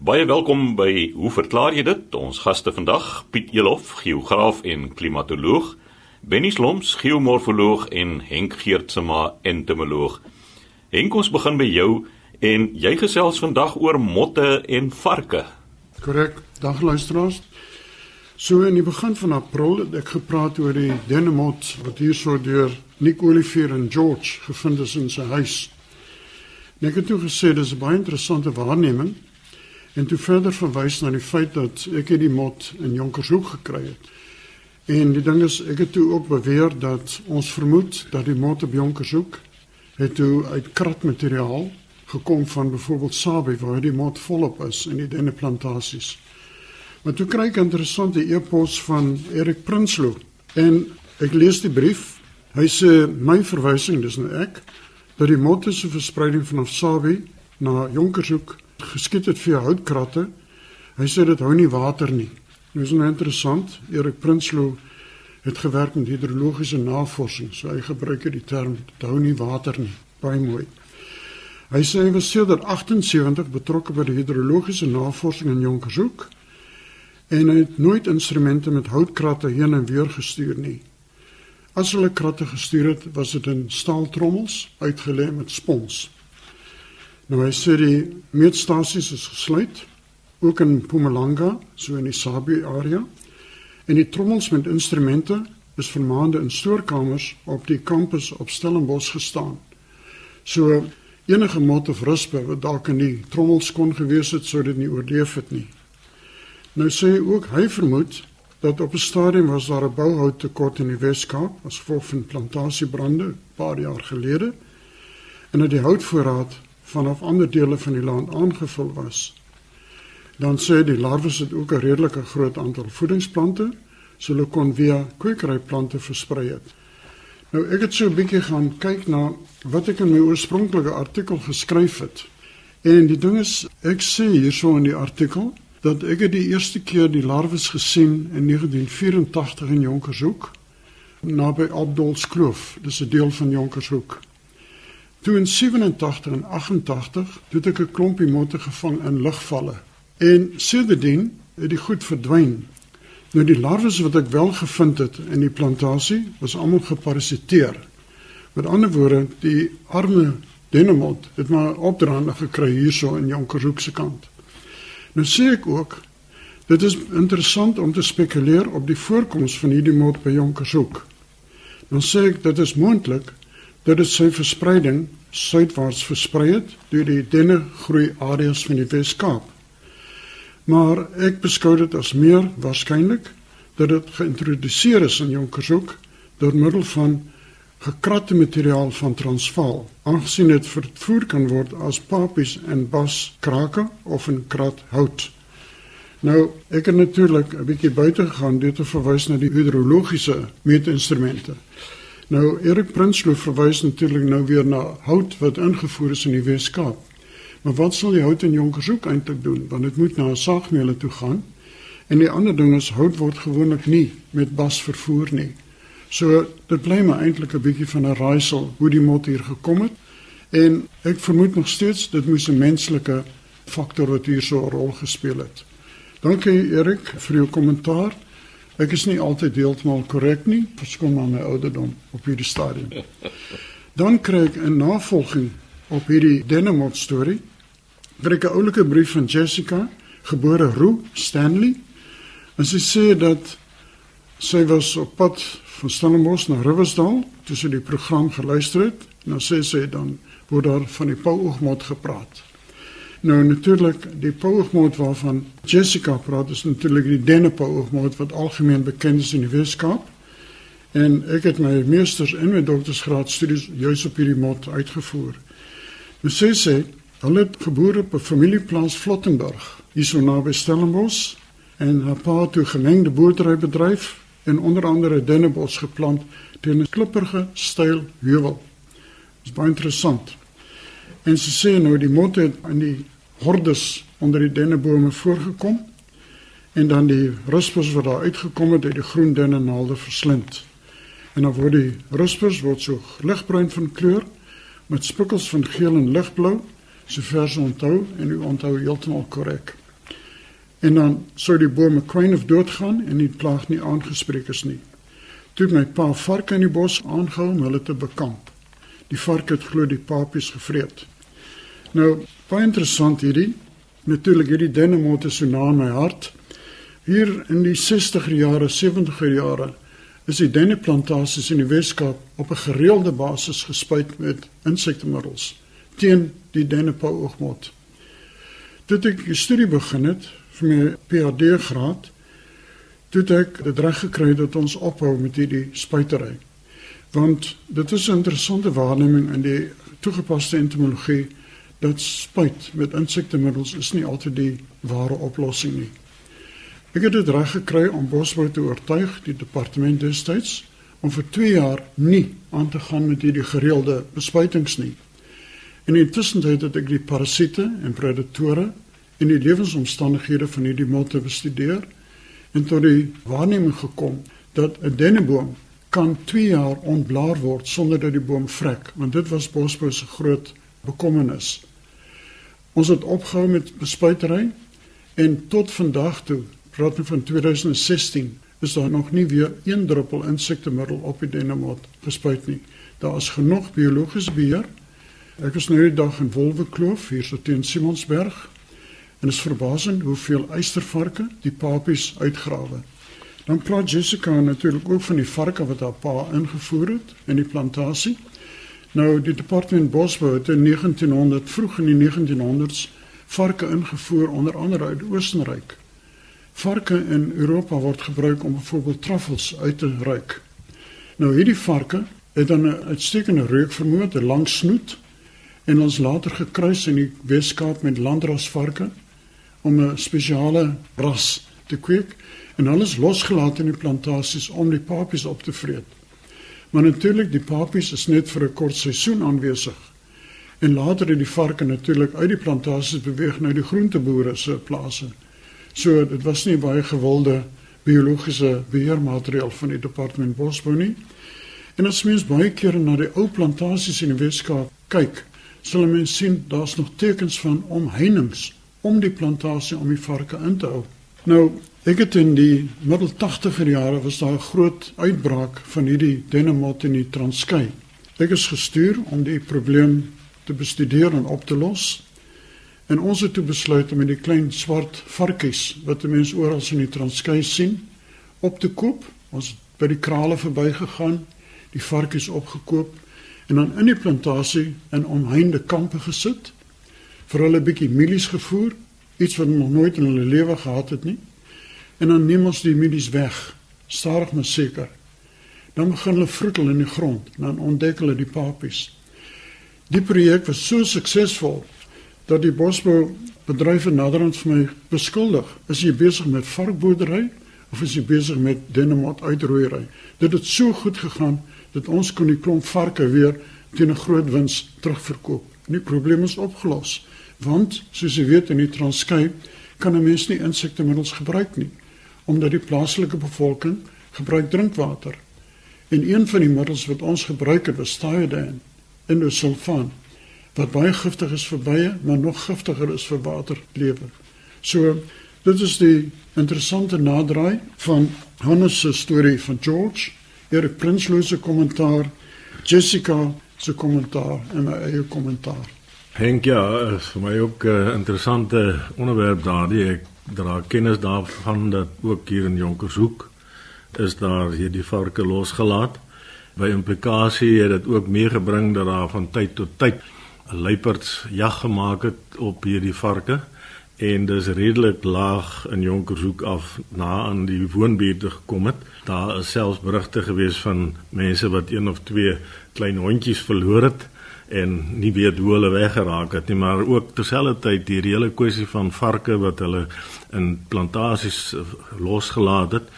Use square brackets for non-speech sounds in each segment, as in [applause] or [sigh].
Baie welkom by Hoe verklaar jy dit? Ons gaste vandag, Piet Elof, geograaf en klimatoloog, Benny Sloms, geomorfoloog en Henk Geertsma, entomoloog. Henk, ons begin by jou en jy gesels vandag oor motte en varke. Korrek. Dag luisteraars. So in die begin van April het ek gepraat oor die denemot wat hierso deur Nick Olivier en George gevind is in sy huis. En ek het toe gesê dis 'n baie interessante waarneming en toe verder verwys na die feit dat ek die mot in Jonkershoek gekry het. En die ding is ek het toe ook beweer dat ons vermoed dat die mot op Jonkershoek het toe uit kratmateriaal gekom van byvoorbeeld Sabie waar die mot volop is in die denne plantasies. Maar toe kry ek 'n interessante e-pos van Erik Prinsloo en ek lees die brief. Hy sê my verwysing dis nou ek dat die mot se verspreiding vanaf Sabie na Jonkershoek geskiet het vir houtkratte. Hy sê dit hou nie water nie. Nou is nou interessant. Erik Prinsloo het gewerk met hidrologiese navorsing. So hy gebruik die term dit hou nie water nie. Baie mooi. Hy sê hy was sedert 78 betrokke by die hidrologiese navorsing in Jonkershoek en hy het nooit instrumente met houtkratte heen en weer gestuur nie. As hulle kratte gestuur het, was dit in staaltrommels uitgelê met spons. Nou hy sê die meetstasies is gesluit ook in Mpumalanga, so in die Sabie area. En die trommels met instrumente is vir maande in stoorkamers op die kampus op Stellenbosch gestaan. So enige mot of ruspe wat dalk in die trommels kon gewees het sou dit nie oorleef het nie. Nou sê hy ook hy vermoed dat op 'n stadium was daar 'n bouhout tekort in die Weskaap as gevolg van plantasiebrande 'n paar jaar gelede en dat die houtvoorraad vanaf ander dele van die land aangevul was. Dan sê die larwes het ook 'n redelike groot aantal voedingsplante, so hulle kon via kwekeryplante versprei het. Nou ek het so 'n bietjie gaan kyk na wat ek in my oorspronklike artikel geskryf het. En die ding is, ek sê hierso in die artikel dat ek het die eerste keer die larwes gesien in 1984 in Jonkershoek naby Abdolskloof. Dis 'n deel van Jonkershoek. Toe in 87 en 88 het ek 'n klompie motte gevang in lugvalle. En sedertdien het die goed verdwyn. Nou die larwes wat ek wel gevind het in die plantasie was almal geparasiteer. Met ander woorde, die arme denemot het maar opdraande gekry hierso in Jonkershoek se kant. Nou sê ek ook dit is interessant om te spekuleer op die voorkoms van hierdie mot by Jonkershoek. Dan sê ek dit is moontlik dit sy verspreiding suidwaarts versprei het deur die denne groei areas van die Wes-Kaap. Maar ek beskou dit as meer waarskynlik dat dit geïntroduseer is in Jonkershoek deur middel van gekratte materiaal van Transvaal, aangesien dit vervoer kan word as papies en bas krake of in krat hout. Nou, ek het natuurlik 'n bietjie buite gegaan deur te verwys na die hidrologiese meetinstrumente. Nou Erik Prinsloo verwys natuurlik nou weer na hout wat ingevoer is in die Weskaap. Maar wat sal die hout in Jonkershoek eintlik doen? Want dit moet na 'n saagmeule toe gaan. En die ander ding is hout word gewoonlik nie met bas vervoer nie. So dit bly maar eintlik 'n bietjie van 'n raaisel hoe die mot hier gekom het. En ek vermoed nog steeds dit moes 'n menslike faktor wat hier so 'n rol gespeel het. Dankie Erik vir jou kommentaar. Ek is nie altyd heeltemal korrek nie, verskoon maar my ouderdom op hierdie stadium. Dan kry ek 'n navolging op hierdie Denemot storie. Kry ek 'n oulike brief van Jessica, gebore Roo Stanley. En sy sê dat sy was op pad van Stellenbosch na Riversdal toe sy die program geluister het. Dan sê sy dan word daar van die Pauoogmot gepraat. Nou natuurlik die poogmoot waarvan Jessica praat is natuurlik die dennepoogmoot wat algemeen bekend is in die Weskaap. En ek het my meesters en my doktorsgraad studies juis op hierdie mot uitgevoer. My sê sê hulle het geboore op 'n familieplaas Flottenburg, hierso naby Stellenbosch en haar pa het 'n gemengde boerderybedryf en onder andere dennebos geplant teen 'n klipprige styl heuwel. Dit is baie interessant. En sy sê nou die mot het in die hordes onder die dennebome voorgekom en dan die ruspers wat daar uitgekom het uit die groen dennenaalde verslind. En dan word die ruspers word so ligbruin van kleur met spikkels van geel en ligblou, sover ons onthou en u onthou heeltemal korrek. En dan sou die bome kwyn of doodgaan en die plaag nie aangespreek is nie. Toe my pa varke in die bos aangehou om hulle te bekamp. Die varke het glo die papies gevreet. Nou, baie interessant hierdie. Natuurlik hierdie dennemotte so na my hart. Hier in die 60er jare, 70er jare is die denneplantasies in die Weskaap op 'n gereelde basis gespuit met insektemiddels teen die dennepauoogmot. Toe ek 'n studie begin het vir my PhD graad, toe ek dit reg gekry dat ons ophou met hierdie spuitery. Want dit is 'n interessante waarneming in die toegepaste entomologie dat spuit met insektemiddels is nie altyd die ware oplossing nie. Ek het dit reg gekry om Bosbou te oortuig die departement destyds om vir 2 jaar nie aan te gaan met hierdie gereelde bespuitings nie. In die tussentyd het ek die parasiete en predatore en die lewensomstandighede van hierdie motte bestudeer en tot die waarneming gekom dat 'n denneboom kan 2 jaar ontblaar word sonder dat die boom vrek, want dit was Bosbou se groot bekommernis. Ons het opgehou met bespuitery en tot vandag toe praat nou van 2016 is daar nog nie weer een druppel insektemiddel op die dennemot gespuit nie. Daar is genoeg biologiese beheer. Ek was nou die dag in Wolwekloof hier so teen Simonsberg en is verbasend hoeveel eystervarke die papies uitgrawe. Dan praat Jessica natuurlik ook van die varke wat haar pa ingevoer het in die plantasie. Nou die departement Bosbou het in 1900 vroeg in die 1900s varke ingevoer onder andere uit Oostenryk. Varke in Europa word gebruik om byvoorbeeld truffels uit te ruik. Nou hierdie varke het dan 'n uitstekende reuk vermoë, 'n lang snoet en ons later gekruis in die Weskaap met landrasvarke om 'n spesiale ras te kweek en alles losgelaat in die plantasies om die papies op te vreet. Maar natuurlik die papies is net vir 'n kort seisoen aanwesig. En later het die varke natuurlik uit die plantasies beweeg na die groenteboere se plase. So dit was nie baie gewilde biologiese beheermateriaal van die departement bosbou nie. En as mens baie kere na die ou plantasies in die Weskaap kyk, sal mens sien daar's nog tekens van omheinings om die plantasie om die varke in te hou. Nou, ek het in die middel 80er jare was daar 'n groot uitbraak van hierdie dennemot in die Transkei. Ek is gestuur om die probleem te bestudeer en op te los. En ons het toe besluit om die klein swart varkies wat mense oral in die Transkei sien op te koop. Ons het by die krale verbygegaan, die varkies opgekoop en dan in die plantasie in omheinde kampe gesit. Vir hulle bietjie mielies gevoer, iets wat nog nooit in hulle lewe gehad het nie. En dan neem ons die mielies weg, stadig maar seker. Dan begin hulle vroetel in die grond, dan ontdek hulle die papies. Die projek was so suksesvol dat die bosbou bedrywe naderhand vir my beskuldig. Is jy besig met varkboerdery of is jy besig met dennemot uitroeiery? Dit het so goed gegaan dat ons kon die klomp varke weer teen 'n groot wins terugverkoop. Nie probleem is opgelos. Want soos jy weet in die Transkei kan 'n mens nie insektemiddels gebruik nie omdat die plaaslike bevolking gebruik drinkwater. En een van die middels wat ons gebruik het was thiodine, indosulfaan wat baie giftig is vir bye, maar nog giftiger is vir waterlewe. So dit is die interessante nadraai van Hannes se storie van George, Erik Prinsloo se kommentaar, Jessica se kommentaar en my eie kommentaar. Henk ja, is vir my ook 'n uh, interessante onderwerp daardie ek dra kennis daarvan dat ook hier in Jonkershoek is daar hierdie varke losgelaat. By implikasie het dit ook meegebring dat daar van tyd tot tyd luiperds jag gemaak het op hierdie varke en dis redelik laag in Jonkershoek af na aan die woonbuurte gekom het. Daar is selfs berigte gewees van mense wat een of twee klein hondjies verloor het en nie weet hoe hulle weggeraak het nie, maar ook terselfdertyd die hele kwessie van varke wat hulle in plantasies losgelaat het.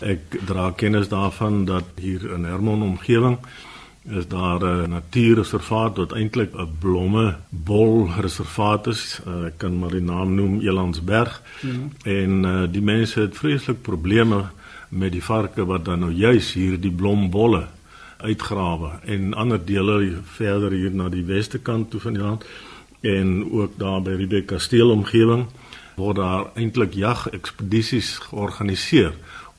Ek dra kennis daarvan dat hier in Hermon omgewing is daar 'n natuurreservaat wat eintlik 'n blomme bol reservaat is. Uh, ek kan maar die naam noem Elandsberg. Mm. En uh, die mense het vreeslik probleme met die varke wat dan nou juis hier die blombolle uitgrawe en ander dele verder hier na die weste kant toe van die land en ook daar by Riebeek kasteel omgewing word daar eintlik jag-ekspedisies georganiseer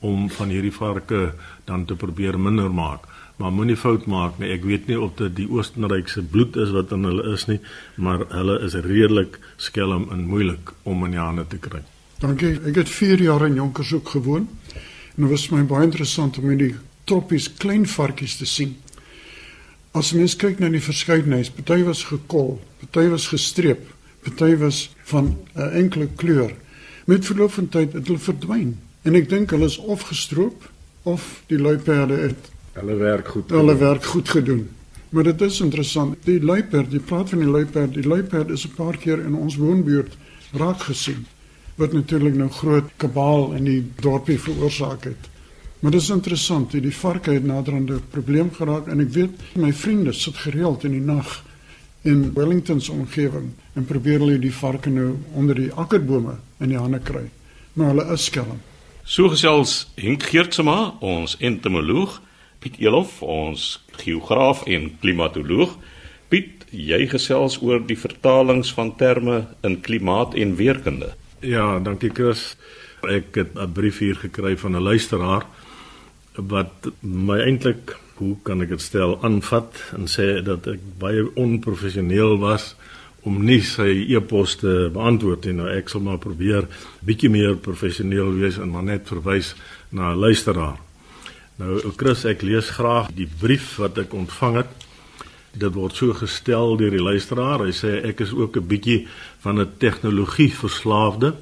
om van hierdie varke dan te probeer minder maak. Maar moenie fout maak nie. Ek weet nie of dit die Oostenrykse bloed is wat in hulle is nie, maar hulle is redelik skelm en moeilik om in die hande te kry. Dankie. Ek het 4 jaar in Jonkershoek gewoon. En dit was my baie interessant om hierdie troppies klein varkies te sien. As mens kyk na die verskeidenheid, party was gekol, party was gestreep, party was van 'n enkele kleur. Met verloop van tyd het hulle verdwyn. En ek dink hulle is of gestroop of die luiperde het hulle werk goed. Hulle werk goed gedoen. Maar dit is interessant. Die luiperd, jy praat van die luiperd, die luiperd is 'n paar keer in ons woonbuurt raak gesien wat natuurlik nou groot kabaal in die dorpie veroorsaak het. Maar dit is interessant, die varke het naderhand 'n probleem geraak en ek weet my vriende sit gereeld in die nag in Wellington se omgewing en probeer hulle die varke nou onder die akkerbome in die hande kry. Maar hulle is skelm. So gesels Henk Geertsma, ons entomoloog, Piet Elof, ons geograaf en klimatoloog. Piet, jy gesels oor die vertalings van terme in klimaat en weerkunde. Ja, dankie Chris. Ek het 'n brief hier gekry van 'n luisteraar wat my eintlik, hoe kan ek dit stel, aanvat en sê dat ek baie onprofessioneel was om nie sy e-pos te beantwoord nie. Nou ek sal maar probeer bietjie meer professioneel wees en maar net verwys na 'n luisteraar. Nou Chris, ek lees graag die brief wat ek ontvang het. Dit word so gestel deur die luisteraar. Hy sê ek is ook 'n bietjie van 'n tegnologie verslaafde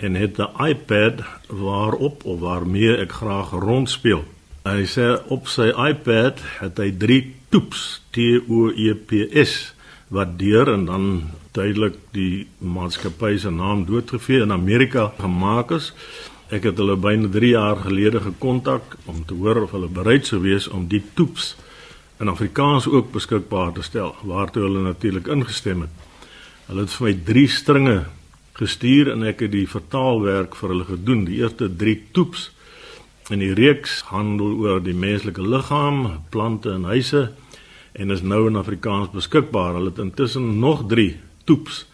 en het 'n iPad waarop of waarmee ek graag rondspeel. Hy sê op sy iPad het hy 3 toeps T O E P S wat deur en dan duidelik die maatskappy se naam doodgevee in Amerika gemaak is. Ek het hulle byna 3 jaar gelede gekontak om te hoor of hulle bereid sou wees om die toeps in Afrikaans ook beskikbaar te stel, waartoe hulle natuurlik ingestem het. Hulle het vir my 3 stringe gestuur en ek het die vertaalwerk vir hulle gedoen. Die eerste 3 toeps in die reeks handel oor die menslike liggaam, plante en huise en is nou in Afrikaans beskikbaar. Hulle het intussen nog 3 toeps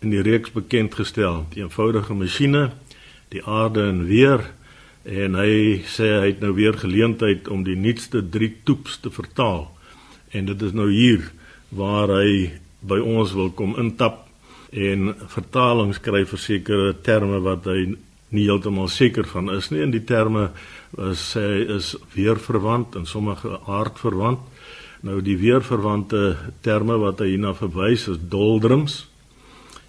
in die reeks bekend gestel. Die eenvoudige masjiene, die aarde en weer en hy sê hy het nou weer geleentheid om die nuutste 3 toeps te vertaal. En dit is nou hier waar hy by ons wil kom intap en vertalings kry vir sekere terme wat hy nie heeltemal seker van is nie en die terme sê is weer verwant en sommige aard verwant. Nou die weer verwante terme wat hy hierna verwys is doldrums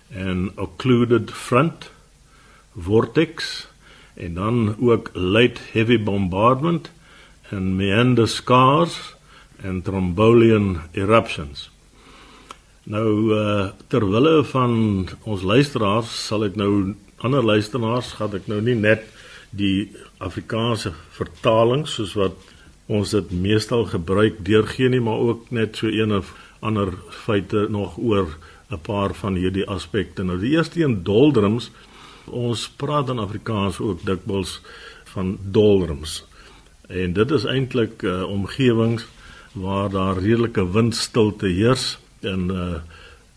en occluded front vortex en dan ook light heavy bombardment en meander scars en trombolian eruptions. Nou uh ter wille van ons luisteraars sal ek nou ander luisteraars gaan ek nou nie net die Afrikaanse vertaling soos wat ons dit meestal gebruik deurgee nie maar ook net so een of ander feite nog oor 'n paar van hierdie aspekte. Nou die eerste een doldrums. Ons praat in Afrikaans ook dikwels van doldrums. En dit is eintlik uh, omgewings waar daar redelike windstilte heers en uh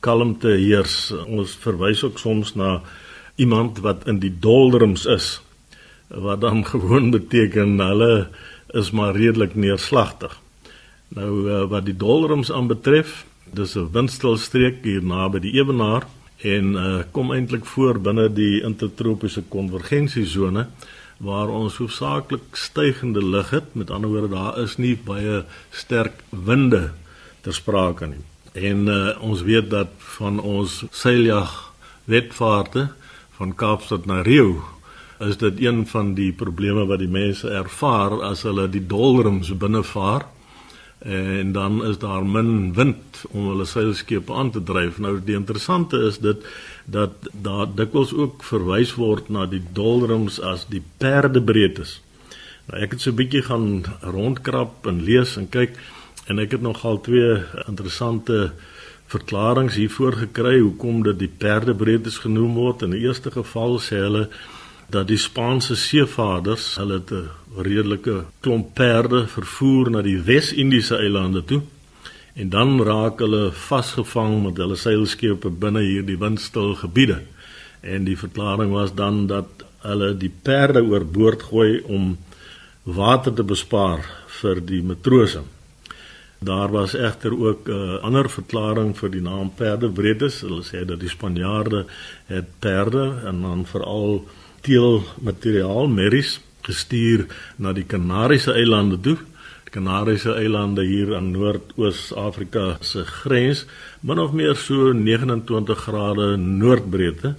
kalmte heers. Ons verwys ook soms na iemand wat in die doldrums is wat dan [laughs] gewoon beteken hulle is maar redelik neerslagtig. Nou uh, wat die doldrums aanbetref, dis 'n windstilstreek hier naby die ewenaar en uh, kom eintlik voor binne die intertropiese konvergensiesone waar ons hoofsaaklik stygende lug het. Met ander woorde, daar is nie baie sterk winde ter sprake nie. En uh, ons weet dat van ons seiljag wetvaarte van Kaapstad na Rio is dit een van die probleme wat die mense ervaar as hulle die dolrums binnevaar en dan is daar min wind om hulle seilskepe aan te dryf. Nou die interessante is dit dat daar dikwels ook verwys word na die dolrums as die perdebreedtes. Nou ek het so 'n bietjie gaan rondkrap en lees en kyk En ek het nogal twee interessante verklaringe hiervoor gekry hoekom dit die perdebreedtes genoem word. In die eerste geval sê hulle dat die Spaanse seevaarders hulle 'n redelike klomp perde vervoer na die Wes-Indiese eilande toe en dan raak hulle vasgevang met hulle seilskepe binne hierdie windstil gebiede. En die verklaring was dan dat hulle die perde oorboord gooi om water te bespaar vir die matrose. Daar was egter ook 'n uh, ander verklaring vir die naam perdebreedes. Hulle sê dat die Spanjaarde het perde en dan veral teelmateriaal merries gestuur na die Kanariese eilande toe. Die Kanariese eilande hier aan Noord-Oos-Afrika se grens, min of meer so 29 grade noordbreedte,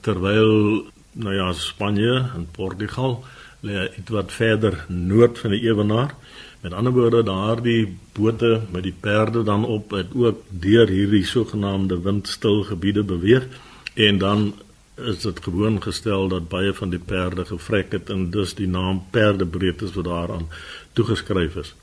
terwyl nou ja, Spanje en Portugal lê ietwat verder noord van die ewenaar. Met ander woorde, daardie bote met die perde dan op het ook deur hierdie sogenaamde windstil gebiede beweeg en dan is dit gewoon gestel dat baie van die perde gevrek het en dus die naam perdebreedtes wat daaraan toegeskryf is.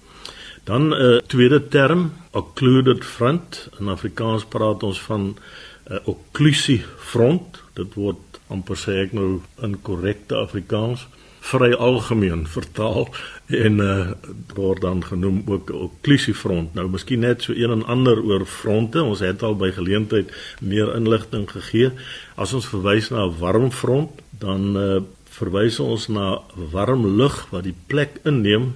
Dan 'n uh, tweede term, occluded front. In Afrikaans praat ons van 'n uh, okklusie front. Dit word amper sê ek nou in korrekte Afrikaans vry algemeen vertaal en uh, word dan genoem ook okklusiefront. Nou miskien net so een en ander oor fronte. Ons het al by geleentheid meer inligting gegee. As ons verwys na 'n warm front, dan uh, verwys ons na warm lug wat die plek inneem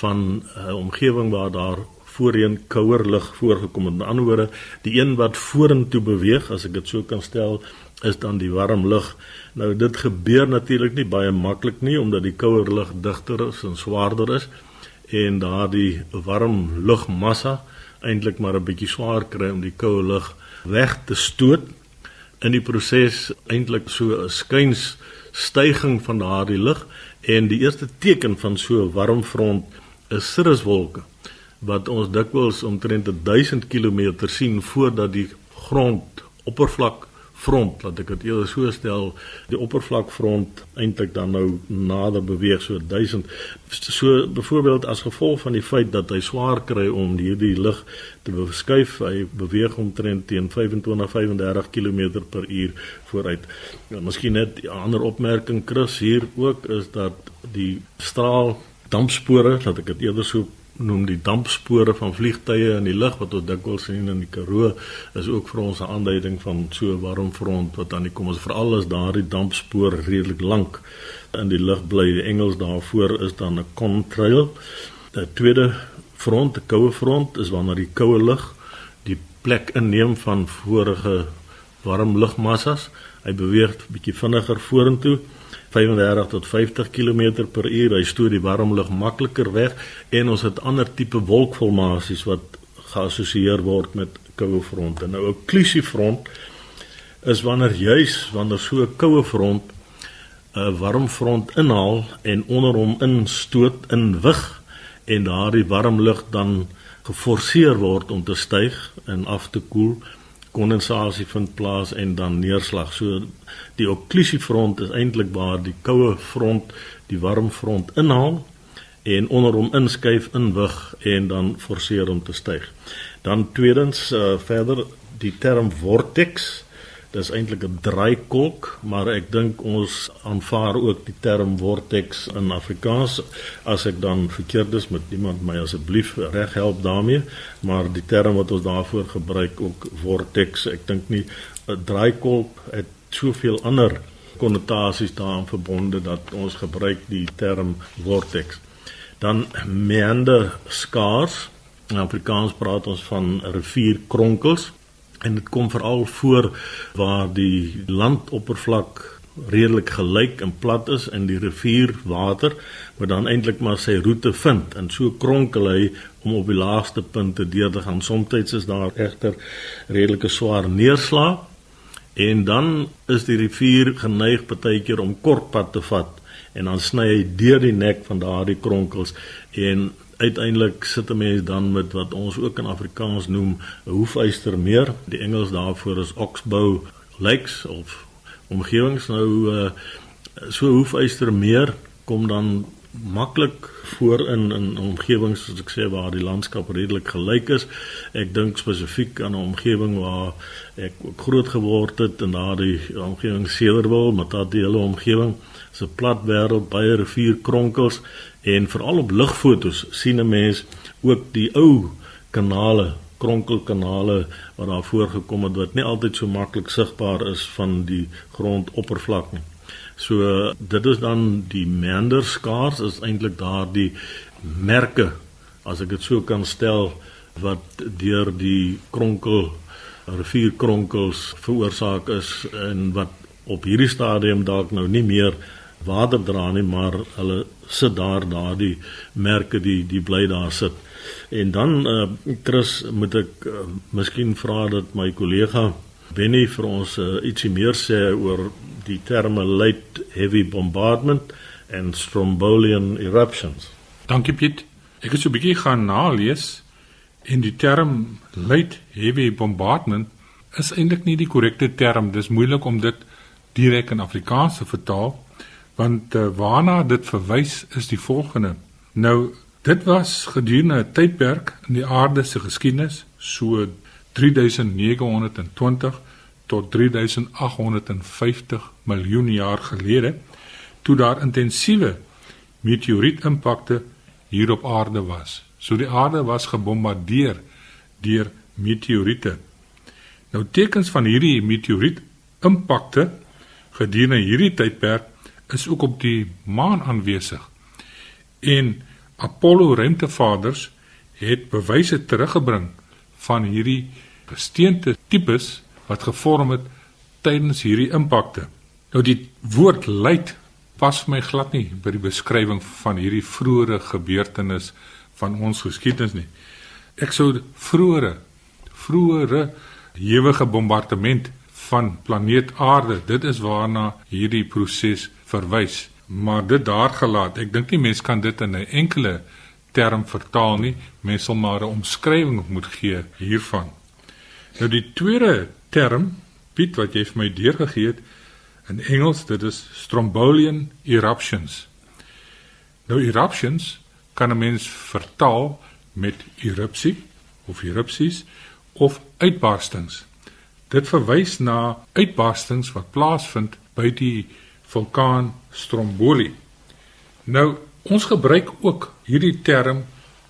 van 'n uh, omgewing waar daar voorheen kouer lug voorgekom het. Met ander woorde, die een wat vorentoe beweeg, as ek dit so kan stel, is dan die warm lug. Nou dit gebeur natuurlik nie baie maklik nie omdat die kouer lug digter is en swaarder is. En daardie warm lugmassa eintlik maar 'n bietjie swaar kry om die koue lug weg te stoot. In die proses eintlik so 'n skuins styging van daardie lug en die eerste teken van so 'n warm front is cirruswolke wat ons dikwels omtrent 1000 km sien voordat die grond oppervlak front laat ek dit eerder so stel die oppervlakfront eintlik dan nou nader beweeg so 1000 so byvoorbeeld as gevolg van die feit dat hy swaar kry om hierdie lig te beskuif hy beweeg omtrent teen 25 35 km per uur vooruit. Ja, miskien net 'n ander opmerking Chris hier ook is dat die straal dampspore laat ek dit eerder so noem die dampspore van vliegtye in die lug wat ons dikwels sien in die Karoo is ook vir ons 'n aanduiding van so 'n warm front wat aan die kom ons veral as daardie dampspoor redelik lank in die lug bly die Engels daarvoor is dan 'n contrail. Die tweede front, 'n koue front is wanneer die koue lug die plek inneem van vorige warm lugmassas. Hy beweeg bietjie vinniger vorentoe 35 tot 50 km per uur. Hy stoot die warm lug makliker weg en ons het ander tipe wolkformasies wat geassosieer word met koue fronte. Nou 'n okklusiefront is wanneer juis wanneer so 'n koue front 'n warm front inhaal en onder hom instoot in wig en daardie warm lug dan geforseer word om te styg en af te koel kondensasie vind plaas en dan neerslag. So die okklusiefront is eintlik waar die koue front die warm front inhaal en onder hom inskuif inwig en dan forceer om te styg. Dan tweedens uh, verder die term vortex Dis eintlik 'n draaikolk, maar ek dink ons aanvaar ook die term vortex in Afrikaans. As ek dan verkeerd is met iemand my asseblief reghelp daarmee, maar die term wat ons daarvoor gebruik ook vortex, ek dink nie 'n draaikolk het soveel ander konnotasies daaraan verbonde dat ons gebruik die term vortex. Dan meander skaars. In Afrikaans praat ons van rivierkronkels en dit kom veral voor waar die landoppervlak redelik gelyk en plat is en die rivierwater wat dan eintlik maar sy roete vind en so kronkel hy om op die laagste punte deur te gaan. Somstyds is daar egter redelike swaar neerslag en dan is die rivier geneig partykeer om kort pad te vat en dan sny hy deur die nek van daardie kronkels en uiteindelik sit 'n mens dan met wat ons ook in Afrikaans noem 'n hoefystermeer. Die Engels daarvoor is oxbow lakes of omgewings nou uh, so hoefystermeer kom dan maklik voor in in omgewings soos ek sê waar die landskap redelik gelyk is. Ek dink spesifiek aan 'n omgewing waar ek ook groot geword het en daardie omgewing Cederwil, maar daardie hele omgewing se plat wêreld, baie rivierkronkels en veral op lugfoto's sien 'n mens ook die ou kanale kronkelkanale wat daar voorgekom het wat nie altyd so maklik sigbaar is van die grondoppervlak nie. So dit is dan die meanderskaars is eintlik daardie merke as ek dit so kan stel wat deur die kronkel rivierkronkels veroorsaak is en wat op hierdie stadium dalk nou nie meer water dra nie maar hulle sit daar daardie merke die die bly daar sit. En dan uh, Chris moet ek uh, miskien vra dat my kollega Benny vir ons uh, ietsie meer sê oor die terme late heavy bombardment en strombolian eruptions. Dankie Piet. Ek het so 'n bietjie gaan nalees en die term late heavy bombardment is eintlik nie die korrekte term. Dis moeilik om dit direk in Afrikaans te vertaal want uh, waarna dit verwys is die volgende. Nou dit was gedurende 'n tydperk in die aarde se geskiedenis so 3920 tot 3850 miljoen jaar gelede toe daar intensiewe meteorietimpakte hier op aarde was. So die aarde was gebombardeer deur meteoriete. Nou tekens van hierdie meteorietimpakte gedurende hierdie tydperk is ook op die maan aanwesig. En Apollo ruimtevaders het bewyse teruggebring van hierdie gesteente tipes wat gevorm het tydens hierdie impakte. Nou die woord luit pas vir my glad nie by die beskrywing van hierdie vroeëre gebeurtenis van ons geskiedenis nie. Ek sou vroeëre vroeëre ewige bombardement van planeet Aarde, dit is waarna hierdie proses verwys, maar dit daar gelaat. Ek dink nie mens kan dit in 'n enkele term vertaal nie. Mens sal maar 'n omskrywing moet gee hiervan. Nou die tweede term, Piet wat jy vir my deurgegee het in Engels, dit is strombolian eruptions. Nou eruptions kan 'n mens vertaal met erupsie of erupsies of uitbarstings. Dit verwys na uitbarstings wat plaasvind by die vulkaan Stromboli. Nou ons gebruik ook hierdie term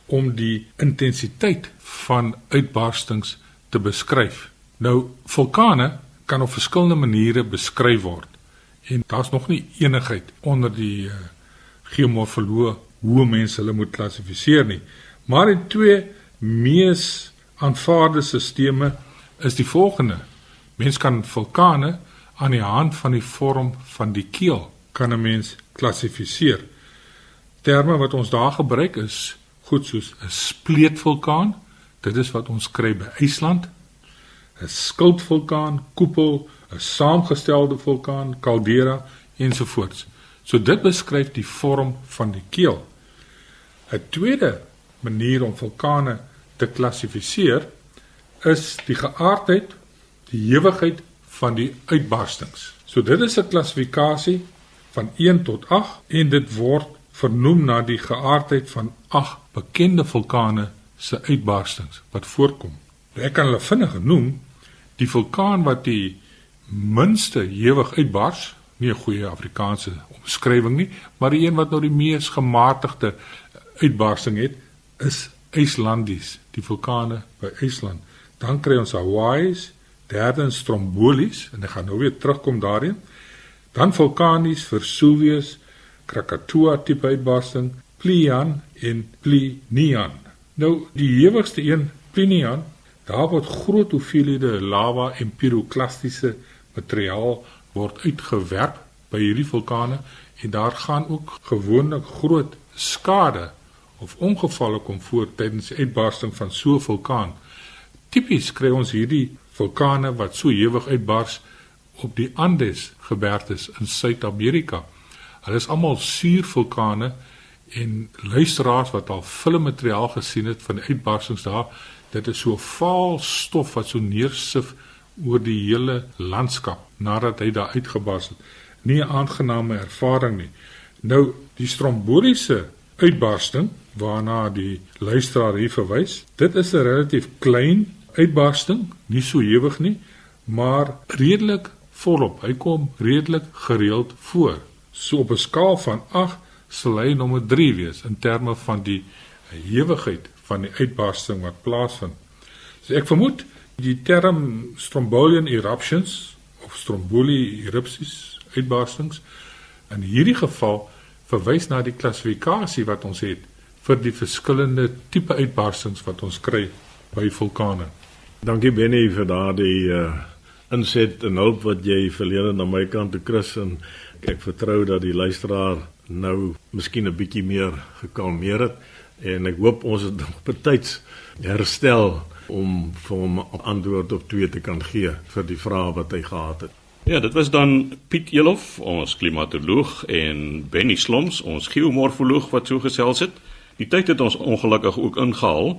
om die intensiteit van uitbarstings te beskryf. Nou vulkane kan op verskillende maniere beskryf word en daar's nog nie enigheid onder die uh, geomorfoloë hoe mense hulle moet klassifiseer nie. Maar die twee mees aanvaarde stelsels is die volgende. Mens kan vulkane aan die hand van die vorm van die keel kan 'n mens klassifiseer. Terme wat ons daar gebruik is goed soos 'n spleetvulkaan, dit is wat ons kry by IJsland. 'n Skildvulkaan, koepel, 'n saamgestelde vulkaan, kaldera ensovoorts. So dit beskryf die vorm van die keel. 'n Tweede manier om vulkane te klassifiseer is die geaardheid, die hewigheid van die uitbarstings. So dit is 'n klassifikasie van 1 tot 8 en dit word vernoem na die geaardheid van 8 bekende vulkane se uitbarstings wat voorkom. Ek kan hulle vinnig genoem. Die vulkaan wat die minste hewig uitbars, nie 'n goeie Afrikaanse omskrywing nie, maar die een wat nou die mees gematigde uitbarsting het is IJslandies, die vulkane by IJsland. Dan kry ons Hawaii's, derde Stromboli's en ek gaan nou weer terugkom daarin. Dan vulkanies Vesuvius, Krakatoa tipe uitbarsting, Plian en Plinian. Nou die hewigste een, Plinian, daar word groot hoeveelhede lava en piroklastiese materiaal word uitgewerp by hierdie vulkane en daar gaan ook gewoonlik groot skade of ongevalle kom voor tydens die uitbarsting van so 'n vulkaan. Tipies kry ons hierdie vulkane wat so ewig uitbars op die Andes gebergtes in Suid-Amerika. Hulle is almal suurvulkane en luisteraars wat al filmmateriaal gesien het van die uitbarstings daar, dit is so vaal stof wat so neersif oor die hele landskap nadat hy daar uitgebars het. Nie 'n aangename ervaring nie. Nou die stromboliese uitbarsting waarna die luisteraar hier verwys. Dit is 'n relatief klein uitbarsting, nie so ewig nie, maar redelik volop. Hy kom redelik gereeld voor. So op 'n skaal van 8 sal hy nommer 3 wees in terme van die ewigheid van die uitbarsting wat plaasvind. So ek vermoed die term strombolian eruptions of stromboli erupsies uitbarstings in hierdie geval verwys na die klassifikasie wat ons het vir die verskillende tipe uitbarstings wat ons kry by vulkane. Dankie Benny vir daardie uh, inset en hulp wat jy verlede na my kant toe Chris en ek vertrou dat die luisteraar nou miskien 'n bietjie meer gekalmeer het en ek hoop ons het [laughs] nog betyds herstel om vir hom antwoord op twee te kan gee vir die vrae wat hy gehad het. Ja, dit was dan Piet Elof, ons klimatoloog en Benny Sloms, ons geomorfoloog wat so gesels het. Die tyd het ons ongelukkig ook ingehaal.